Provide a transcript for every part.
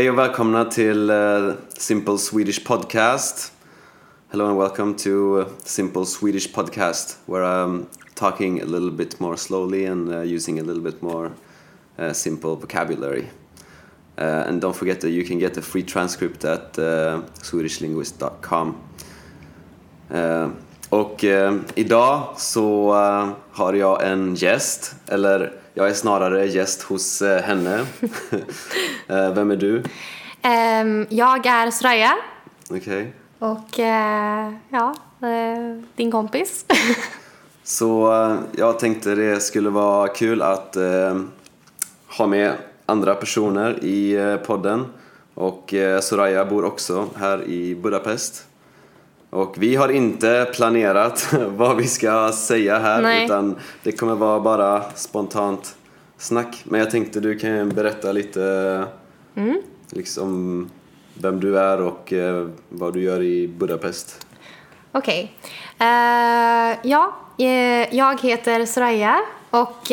Hej och välkomna till uh, Simple Swedish Podcast. Hello and welcome to uh, Simple Swedish Podcast where I'm talking a little bit more slowly and uh, using a little bit more uh, simple vocabulary. Uh, and don't forget that you can get a free transcript at uh, swedishlinguist.com. Uh, och uh, idag så uh, har jag en gäst, eller jag är snarare gäst hos uh, henne. Uh, vem är du? Ehm, jag är Soraya Okej. och eh, ja, eh, din kompis. Så eh, jag tänkte det skulle vara kul att eh, ha med andra personer i eh, podden. Och eh, Soraya bor också här i Budapest. Och vi har inte planerat vad vi ska säga här Nej. utan det kommer vara bara spontant snack. Men jag tänkte du kan berätta lite liksom vem du är och eh, vad du gör i Budapest. Okej. Eh, ja, eh, jag heter Soraya och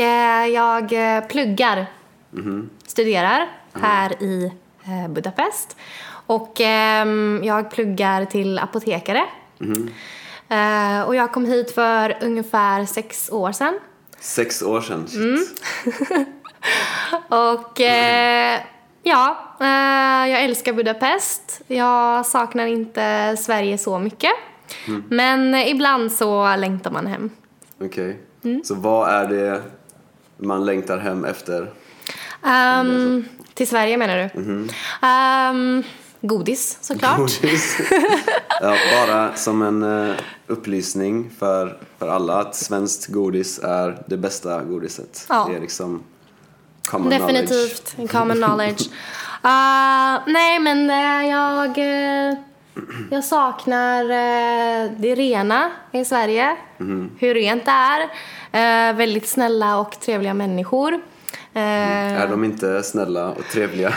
jag pluggar, studerar här i eh, Budapest. Och ehm, jag pluggar till apotekare. Eh, och jag kom hit för ungefär sex år sedan. Sex år sedan, shit. Mm. Och eh, ja, eh, jag älskar Budapest. Jag saknar inte Sverige så mycket. Men eh, ibland så längtar man hem. Okej. Mm. Så vad är det man längtar hem efter? Ehm, till Sverige menar du? Ehm, godis såklart. Godis? ja, bara som en eh, upplysning för, för alla att svenskt godis är det bästa godiset. Ja. Det är liksom common knowledge. Definitivt, common knowledge. Ah, nej, men eh, jag, eh, jag saknar det rena i Sverige. Hur rent det är. Väldigt snälla och trevliga människor. Eh, Är de inte snälla och trevliga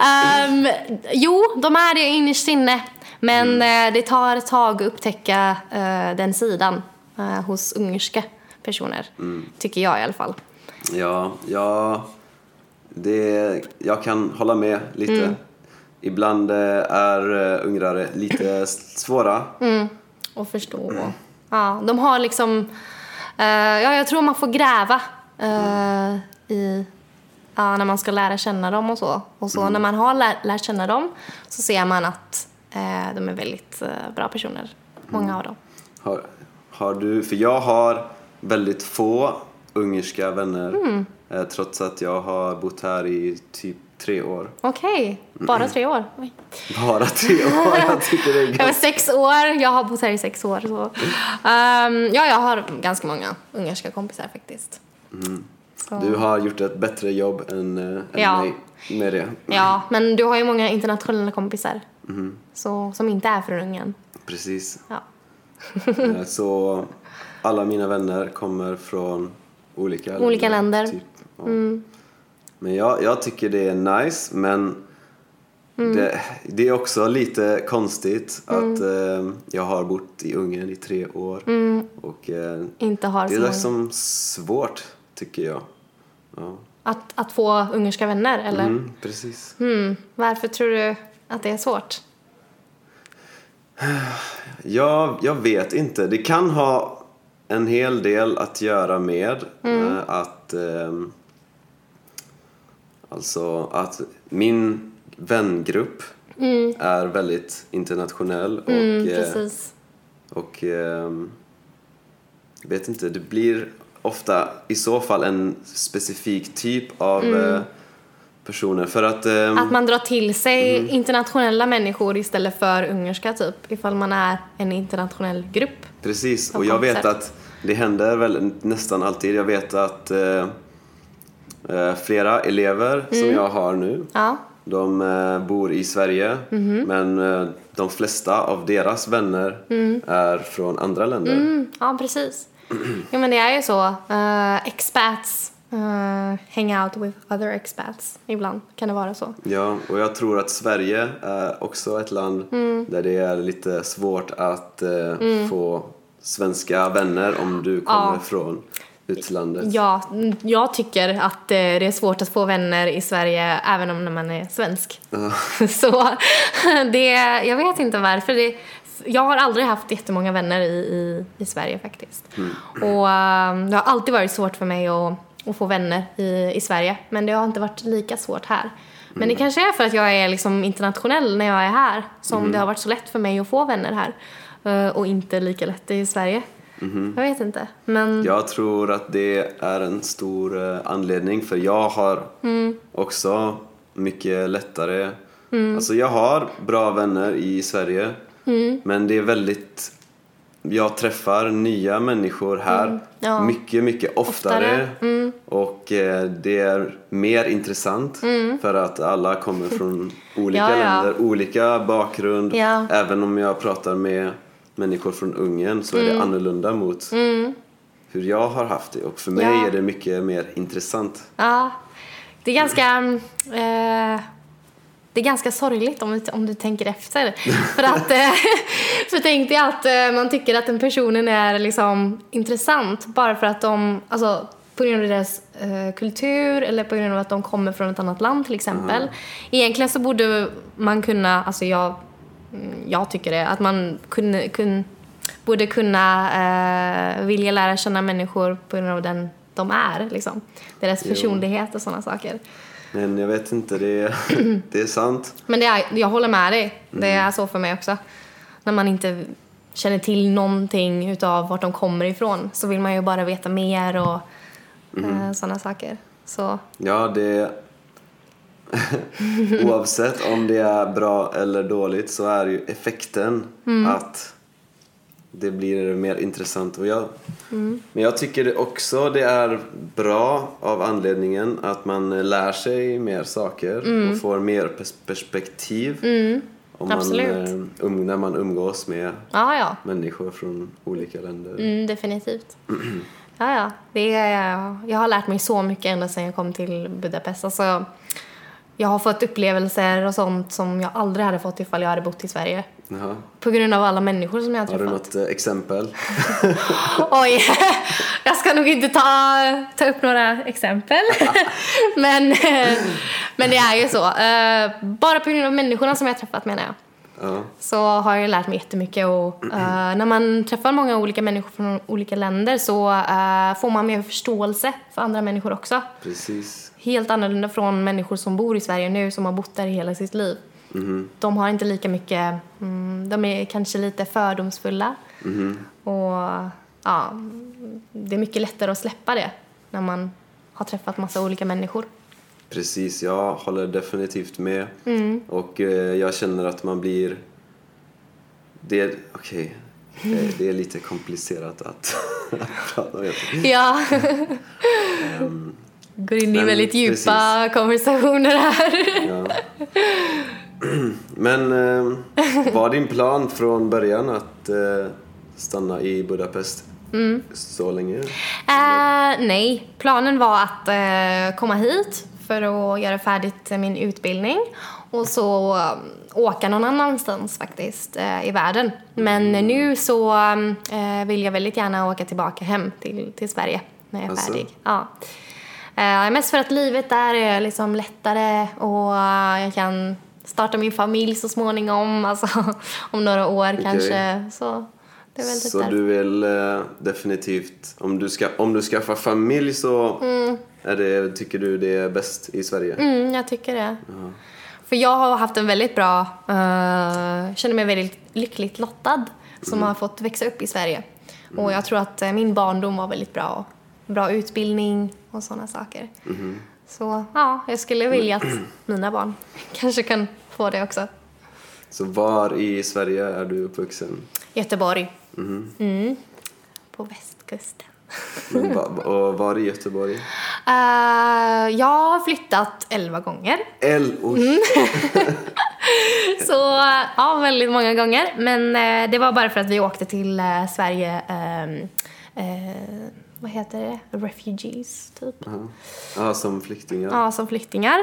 ehm, jo, de är det innerst inne. Men eh, det tar ett tag att upptäcka eh, den sidan eh, hos ungerska personer. Tycker jag i alla fall. ja, ja det, jag kan hålla med lite. Mm. Ibland är ungrare lite svåra. och förstå. Ja, de har liksom... eh, ja, jag tror man får gräva eh, i... Ja, när man ska lära känna dem och så. Och så när man har lär, lärt känna dem så ser man att eh, de är väldigt eh, bra personer. Många av dem. Har, har du, för jag har väldigt få ungerska vänner Mm. eh, trots att jag har bott här i typ tre år. Okej, bara tre år. Oj. Bara tre år, jag tycker det är ganska... sex år, jag har bott här i sex år. Så. Ehm, ja, jag har ganska många ungerska kompisar faktiskt. Så. Du har gjort ett bättre jobb än, eh, än Ja. mig med det. Ja, men du har ju många internationella kompisar. Så, som inte är från Ungern. Precis. Ja. Eh, Så alla mina vänner kommer från olika, Olika länder. Typ. Ja. Men jag, jag tycker det är nice, men det, det är också lite konstigt att eh, jag har bott i Ungern i tre år. Och eh, Inte har det är liksom svårt, tycker jag. Ja. Att, att få ungerska vänner, eller? Mm, precis. Hmm. Varför tror du att det är svårt? Ja, jag vet inte. Det kan ha en hel del att göra med eh, att ehm, alltså att min vängrupp är väldigt internationell och, Mm, eh, precis. och jag vet inte, det blir ofta i så fall en specifik typ av eh, personer för att ehm, Att man drar till sig internationella människor istället för ungerska, typ. Ifall man är en internationell grupp. Precis, Som och jag vet att det händer väl nästan alltid. Jag vet att eh, eh, flera elever som Mm. jag har nu, Ja. de bor i Sverige Mhm. men de flesta av deras vänner är från andra länder. Mm, ja, precis. Jo, men det är ju så. Uh, expats uh, hang out with other expats. Ibland kan det vara så. Ja, och jag tror att Sverige är också ett land Mm. där det är lite svårt att eh, få svenska vänner om du kommer Ja. från utlandet? Ja, mm, jag tycker att eh, det är svårt att få vänner i Sverige även om man är svensk. Så det, jag vet inte varför. Det, jag har aldrig haft jättemånga vänner i, i, i Sverige faktiskt. Och eh, det har alltid varit svårt för mig att, att få vänner i, i Sverige. Men det har inte varit lika svårt här. Men det kanske är för att jag är liksom internationell när jag är här som det har varit så lätt för mig att få vänner här. Eh, Och inte lika lätt i Sverige. Jag vet inte. Men Jag tror att det är en stor eh, anledning för jag har också mycket lättare Alltså jag har bra vänner i Sverige men det är väldigt jag träffar nya människor här Ja. mycket, mycket oftare, och eh, det är mer intressant för att alla kommer från olika Ja, ja. länder, olika bakgrund. Ja. Även om jag pratar med människor från Ungern så är Mm. det annorlunda mot hur jag har haft det och för mig Ja. är det mycket mer intressant. Ja, det är ganska... Eh, det är ganska sorgligt om, du- om du tänker efter. För att... Eh, för tänk dig att eh, man tycker att den personen är liksom intressant bara för att de... Alltså, på grund av deras eh, kultur eller på grund av att de kommer från ett annat land till exempel. Egentligen så borde man kunna... Alltså jag, mm, jag tycker det. Att man kunde, kun, borde kunna eh, vilja lära känna människor på grund av den de är. Liksom. Deras Jo. personlighet och sådana saker. Men jag vet inte, det är, det är sant. Men det är, jag håller med dig. Det är så för mig också. När man inte känner till någonting utav vart de kommer ifrån så vill man ju bara veta mer och eh, sådana saker. Så Ja, det... Oavsett om det är bra eller dåligt så är ju effekten att det blir mer intressant. Och jag, Men jag tycker också det är bra av anledningen att man lär sig mer saker och får mer pers- perspektiv om man, Absolut. um, när man umgås med ja, ja. människor från olika länder. Mm, definitivt. Ja, ja. Det är, jag har lärt mig så mycket ända sedan jag kom till Budapest. Alltså, jag har fått upplevelser och sånt som jag aldrig hade fått ifall jag hade bott i Sverige. Jaha. På grund av alla människor som jag har Har du träffat. något eh, exempel? Oj, jag ska nog inte ta, ta upp några exempel. men, men det är ju så. Eh, Bara på grund av människorna som jag har träffat menar jag. Ja. Så har jag lärt mig jättemycket och eh, när man träffar många olika människor från olika länder så eh, får man mer förståelse för andra människor också. Precis. Helt annorlunda från människor som bor i Sverige nu som har bott där hela sitt liv. De har inte lika mycket, mm, de är kanske lite fördomsfulla. Och ja, det är mycket lättare att släppa det när man har träffat massa olika människor. Precis, jag håller definitivt med. Och eh, jag känner att man blir... Det är, okej, eh, det är lite komplicerat att, prata om. Ja. Går in i men väldigt djupa konversationer här. Ja. Men eh, var din plan från början att eh, stanna i Budapest så länge? Eh, nej, planen var att komma hit för att göra färdigt min utbildning och så eh, åka någon annanstans faktiskt eh, i världen. Men nu så eh, vill jag väldigt gärna åka tillbaka hem till, till Sverige när jag är Alltså? färdig. Ja. Eh, mest för att livet där är liksom lättare och jag kan starta min familj så småningom, alltså om några år kanske. Så typ Så därför. du vill eh, definitivt, om du, ska, om du skaffar familj så är det, tycker du det är bäst i Sverige? Mm, jag tycker det. För jag har haft en väldigt bra, uh, känner mig väldigt lyckligt lottad som har fått växa upp i Sverige. Och jag tror att eh, min barndom var väldigt bra. Bra utbildning och sådana saker. Så ja, jag skulle vilja att mina barn kanske kan få det också. Så var i Sverige är du uppvuxen? Göteborg. Mm. På västkusten. Men va, och var i Göteborg? Eh, jag har flyttat elva gånger. El. Mm. Så ja, väldigt många gånger. Men eh, det var bara för att vi åkte till eh, Sverige, ehm, eh, vad heter det? Refugees, typ. Ja. Ja, som flyktingar. Ja, som flyktingar.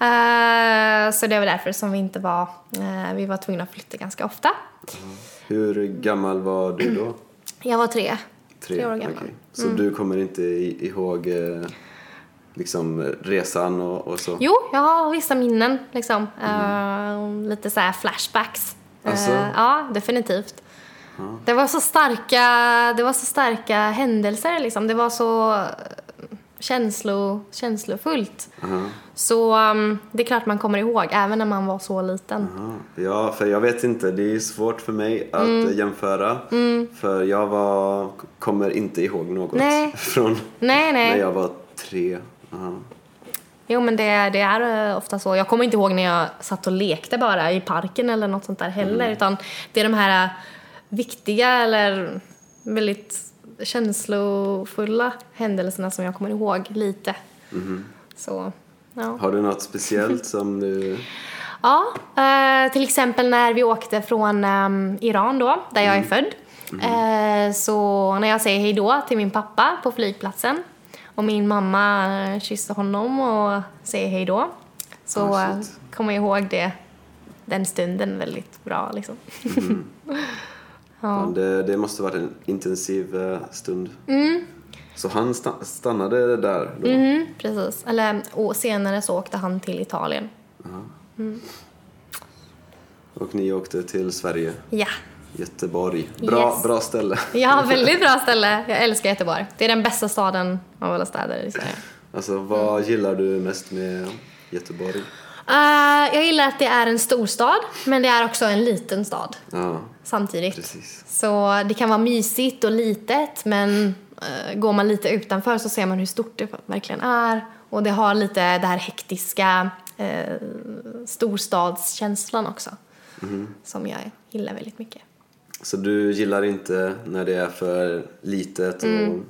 Eh, så det var därför som vi inte var, eh, vi var tvungna att flytta ganska ofta. Hur gammal var du då? Jag var tre. Tre år gammal. okej. Så du kommer inte ihåg eh, liksom resan och, och så? Jo, jag har vissa minnen liksom. Eh, lite så här flashbacks. Eh, Alltså? ja, definitivt. Det var så starka, det var så starka händelser liksom. Det var så eh, känslo, känslofullt. Aha. Så um, det är klart man kommer ihåg, även när man var så liten. Ja, Ja, för jag vet inte. Det är svårt för mig att Mm. eh, jämföra. För jag var, kommer inte ihåg något Nej. från Nej, nej. när jag var tre. Aha. Jo, men det, det är eh, ofta så. Jag kommer inte ihåg när jag satt och lekte bara i parken eller något sånt där heller. Utan det är de här eh, viktiga eller väldigt känslofulla händelserna som jag kommer ihåg lite. Så, ja. Har du något speciellt som du... Ja, eh, till exempel när vi åkte från ehm, Iran då, där jag är född. Eh, så när jag säger hej då till min pappa på flygplatsen och min mamma eh, kysser honom och säger hej då. Så eh, shit. kommer jag ihåg det, den stunden väldigt bra liksom. Ja. Det, det måste varit en intensiv eh, stund. Mm. Så han sta- stannade där då? Mhm, precis. Eller, och senare så åkte han till Italien. Och ni åkte till Sverige, Ja. Göteborg. Bra, Yes. bra ställe. Ja, väldigt bra ställe. Jag älskar Göteborg. Det är den bästa staden av alla städer i Sverige. Alltså, vad Mm. gillar du mest med Göteborg? Eh, jag gillar att det är en storstad, men det är också en liten stad Ja, samtidigt. precis. Så det kan vara mysigt och litet, men eh, går man lite utanför så ser man hur stort det verkligen är. Och det har lite det här hektiska eh, storstadskänslan också, som jag gillar väldigt mycket. Så du gillar inte när det är för litet och... Mm.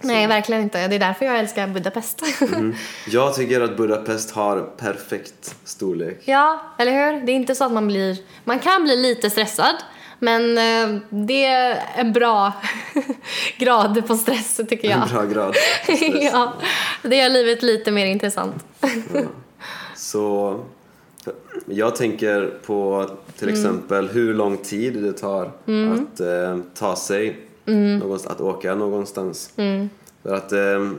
Nej, verkligen inte. Det är därför jag älskar Budapest. Mm. Jag tycker att Budapest har perfekt storlek. ja, eller hur? Det är inte så att man blir... Man kan bli lite stressad, men eh, det är en bra grad på stress, tycker jag. En bra grad. ja, det gör livet lite mer intressant. Så jag tänker på till Mm. exempel hur lång tid det tar att eh, ta sig Mm. någonstans, att åka någonstans. För att eh,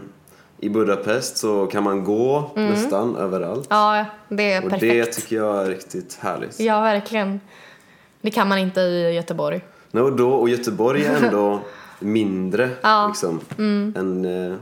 i Budapest så kan man gå nästan överallt. Mm. Ja, det är Och perfekt. det tycker jag är riktigt härligt. Ja, verkligen. Det kan man inte i Göteborg. Nej, och, då, och Göteborg är ändå mindre Ja. Mm. liksom, än eh,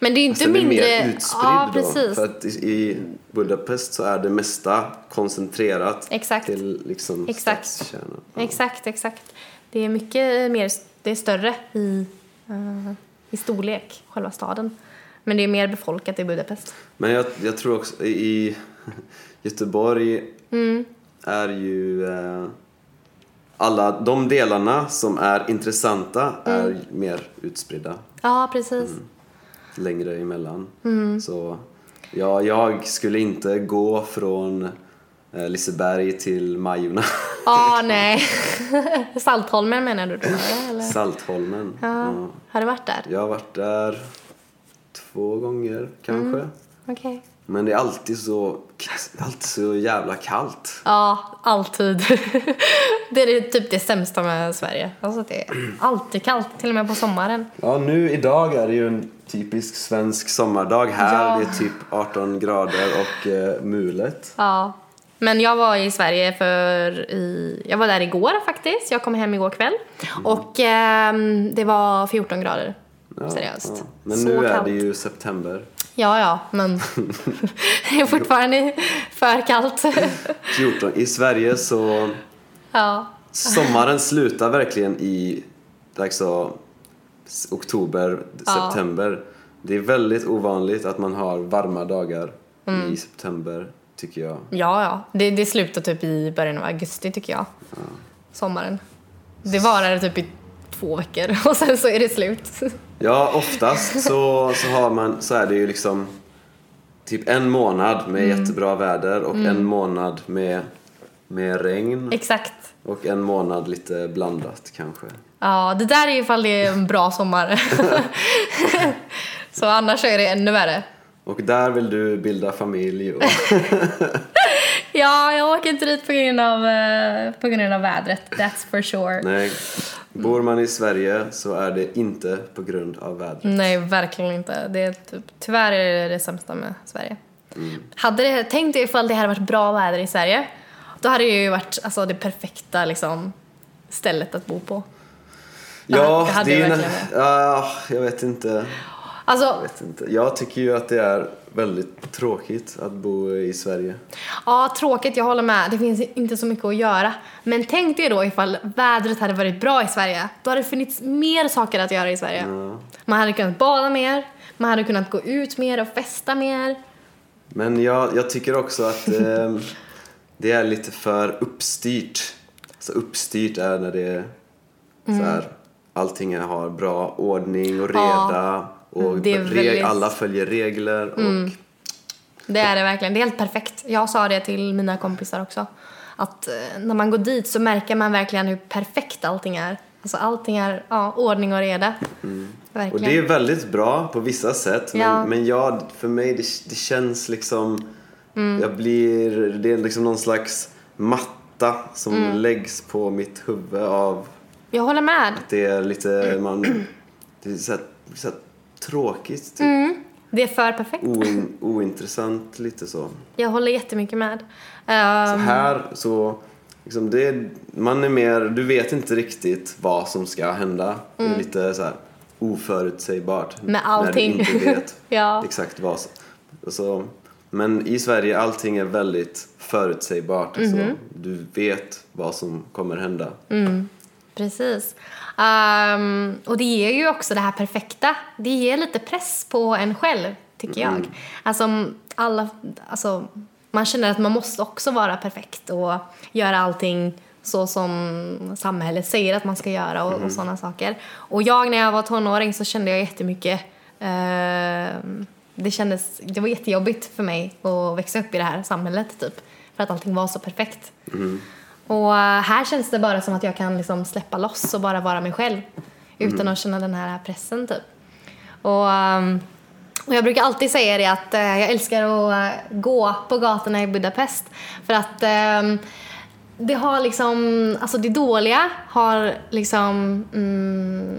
Men det är ju inte Alltså, mindre... mer utspridd ja, då. precis. För att i, Budapest så är det mesta koncentrerat Exakt. till liksom Exakt. stadskärnan. Exakt, exakt. Det är mycket mer... Det är större i, eh, i storlek, själva staden. Men det är mer befolkat i Budapest. Men jag, jag tror också i Göteborg Mm. är ju eh, alla de delarna som är intressanta är Mm. mer utspridda Ja, precis. längre emellan. Mm. Så ja, jag skulle inte gå från Liseberg till Majorna. Ja, nej. Saltholmen menar du då? Eller? Saltholmen. Ja. Ja. Har du varit där? Jag har varit där två gånger kanske. Mm. Okej. Men det är alltid så, alltid så jävla kallt. Ja, alltid. det är typ det sämsta med Sverige. Alltså det är alltid kallt, till och med på sommaren. Ja, nu idag är det ju en typisk svensk sommardag här. Ja. Det är typ 18 grader och eh, mulet. Ja. Men jag var i Sverige för i, jag var där igår faktiskt. Jag kom hem igår kväll. Och ehm, det var 14 grader. Ja, Seriöst. ja. Men Så nu är kallt. det ju september. Ja, ja, men det är fortfarande för kallt. 14. I Sverige så ja. sommaren slutar verkligen i alltså, oktober, Ja. september. Det är väldigt ovanligt att man har varma dagar Mm. i september, tycker jag. Ja, ja. Det, det slutar typ i början av augusti tycker jag. Sommaren. Det varar typ i två veckor och sen så är det slut. Ja, oftast så, så, har man, så är det ju liksom typ en månad med Mm. jättebra väder och en månad med, med regn Exakt. och en månad lite blandat kanske. Ja, det där är ifall det är en bra sommar. så annars är det ännu värre. Och där vill du bilda familj och Ja, jag åker inte dit på grund av, eh, på grund av vädret. That's for sure. nej, Bor man i Sverige så är det inte på grund av vädret. Nej, verkligen inte. Det är typ, tyvärr är det det sämsta med Sverige. Hade det, tänk dig ifall det hade varit bra väder i Sverige. Då hade det ju varit alltså, det perfekta liksom, stället att bo på. Ja, det hade det är verkligen ja, jag vet inte. Alltså, Jag vet inte. Jag tycker ju att det är väldigt tråkigt att bo i Sverige. ja, tråkigt, jag håller med. Det finns inte så mycket att göra. Men tänk dig då ifall vädret hade varit bra i Sverige. Då hade det funnits mer saker att göra i Sverige. Man hade kunnat bada mer, man hade kunnat gå ut mer och festa mer. Men jag, jag tycker också att eh, det är lite för uppstyrt. Så uppstyrt är när det är Mm. så här, allting har bra ordning och Ja, reda. Och det är reg- väldigt- Mm. alla följer regler. Och, Det är det verkligen. Det är helt perfekt. Jag sa det till mina kompisar också. Att eh, när man går dit så märker man verkligen hur perfekt allting är. Alltså allting är ja, ordning och reda. och Verkligen. det är väldigt bra på vissa sätt. Men, Ja. men jag, för mig det, det känns liksom... Mm. Jag blir... Det är liksom någon slags matta som Mm. läggs på mitt huvud av Jag håller med. det är lite... Man, det är så här, så här tråkigt, typ. Mm. Det är för perfekt. Oin, ointressant lite så. Jag håller jättemycket med. Så Um, här så, liksom det, är- man är mer, du vet inte riktigt vad som ska hända. Det är lite så här oförutsägbart. Mm. Med allting. När du inte vet Ja. exakt vad som, så, Men i Sverige allting är väldigt förutsägbart. Mhm. Så du vet vad som kommer hända. Mm. Precis. Ehm, och det ger ju också det här perfekta. Det ger lite press på en själv, tycker jag. Alltså, alla, alltså, man känner att man måste också vara perfekt och göra allting så som samhället säger att man ska göra och, och sådana saker. Och jag när jag var tonåring så kände jag jättemycket ehm, det kändes, det var jättejobbigt för mig att växa upp i det här samhället typ. För att allting var så perfekt. Och eh, här känns det bara som att jag kan liksom släppa loss och bara vara mig själv. Utan att känna den här pressen typ. Och, ehm, och jag brukar alltid säga det att eh, jag älskar att eh, gå på gatorna i Budapest. För att ehm, det har liksom, alltså det dåliga har liksom, mm,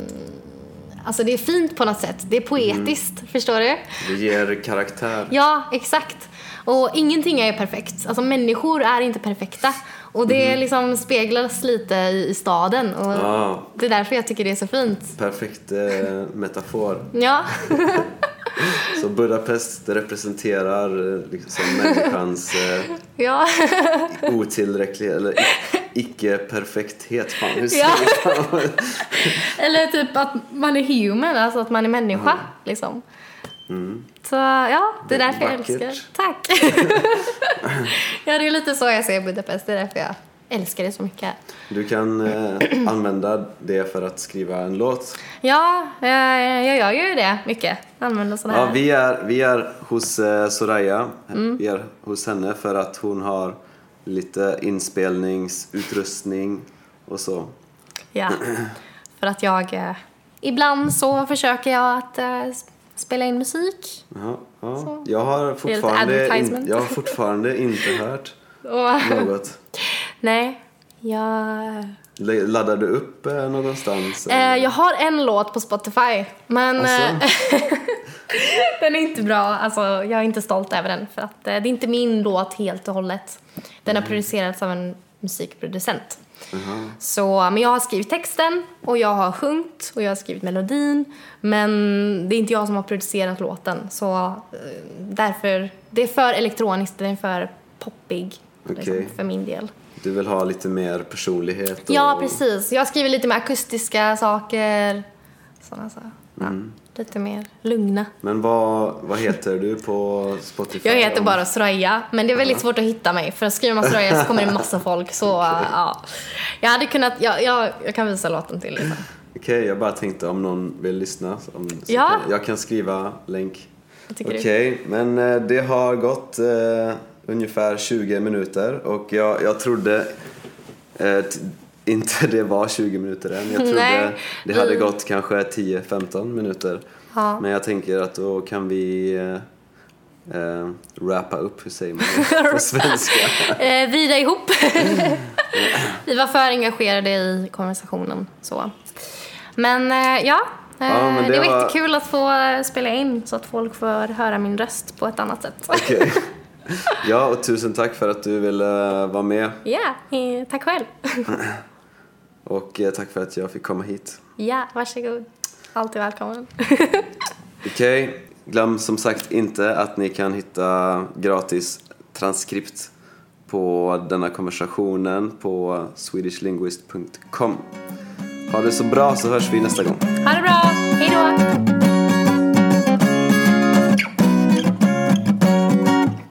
alltså det är fint på något sätt. Det är poetiskt, förstår du? Det ger karaktär. Ja, exakt. Och ingenting är perfekt. Alltså människor är inte perfekta. Och det liksom speglas lite i, i staden. Och Ja, det är därför jag tycker det är så fint. perfekt eh, metafor. Ja, Så Budapest representerar eh, liksom människans eh, ja. otillräcklighet eller icke-perfekthet. Fan, hur Ja. Eller typ att man är human, alltså att man är människa. Liksom. Så ja, det är därför jag vackert. älskar Tack! ja, det är lite så jag ser Budapest. Det är därför jag älskar det så mycket. Du kan eh, använda det för att skriva en låt. Ja, eh, jag gör ju det mycket. Använder sådana Ja, här. vi, är, vi är hos eh, Soraya. Mm. Vi är hos henne för att hon har lite inspelningsutrustning och så. Ja, för att jag... Eh, ibland så försöker jag att eh, spela in musik. Ja, ja. Jag, har fortfarande in, jag har fortfarande inte hört något. nej, jag... Laddar du upp eh, någonstans? Eh, jag har en låt på Spotify, men Alltså? eh, den är inte bra. Alltså, jag är inte stolt över den för att eh, det är inte min låt helt och hållet. Den har producerats av en musikproducent. Så, men jag har skrivit texten och jag har sjungit och jag har skrivit melodin. Men det är inte jag som har producerat låten. Så eh, därför, det är för elektroniskt, den är för poppig liksom, Okej. för min del. Du vill ha lite mer personlighet? Och... Ja, precis. Jag skriver lite mer akustiska saker. Sådana så. Ja, Lite mer lugna. Men vad, vad heter du på Spotify? Jag heter bara Soraya, men det är väldigt svårt att hitta mig. För skriver man Soraya så kommer det massa folk. Så ja. Jag hade kunnat, jag, jag, jag kan visa låten till er sen. Okej, jag bara tänkte om någon vill lyssna. Om, Ja. kan, jag kan skriva länk. Okej, men eh, det har gått eh, ungefär 20 minuter och jag, jag trodde eh, inte det var 20 minuter än. Jag trodde Nej. det hade gått kanske 10-15 minuter. Ja. Men jag tänker att då kan vi eh, eh, wrappa upp, hur säger man det på svenska? Eh, vrida ihop. vi var för engagerade i konversationen. Så. Men eh, ja, eh, Ja, men det, det var var- jättekul att få spela in så att folk får höra min röst på ett annat sätt. Okej. Ja, och tusen tack för att du ville vara med Ja, eh, tack själv. Och eh, tack för att jag fick komma hit. ja, varsågod. Alltid välkommen. Okej, glöm som sagt inte att ni kan hitta gratis transkript på denna konversationen på swedishlinguist.com. Ha det så bra så hörs vi nästa gång. ha det bra, hej då!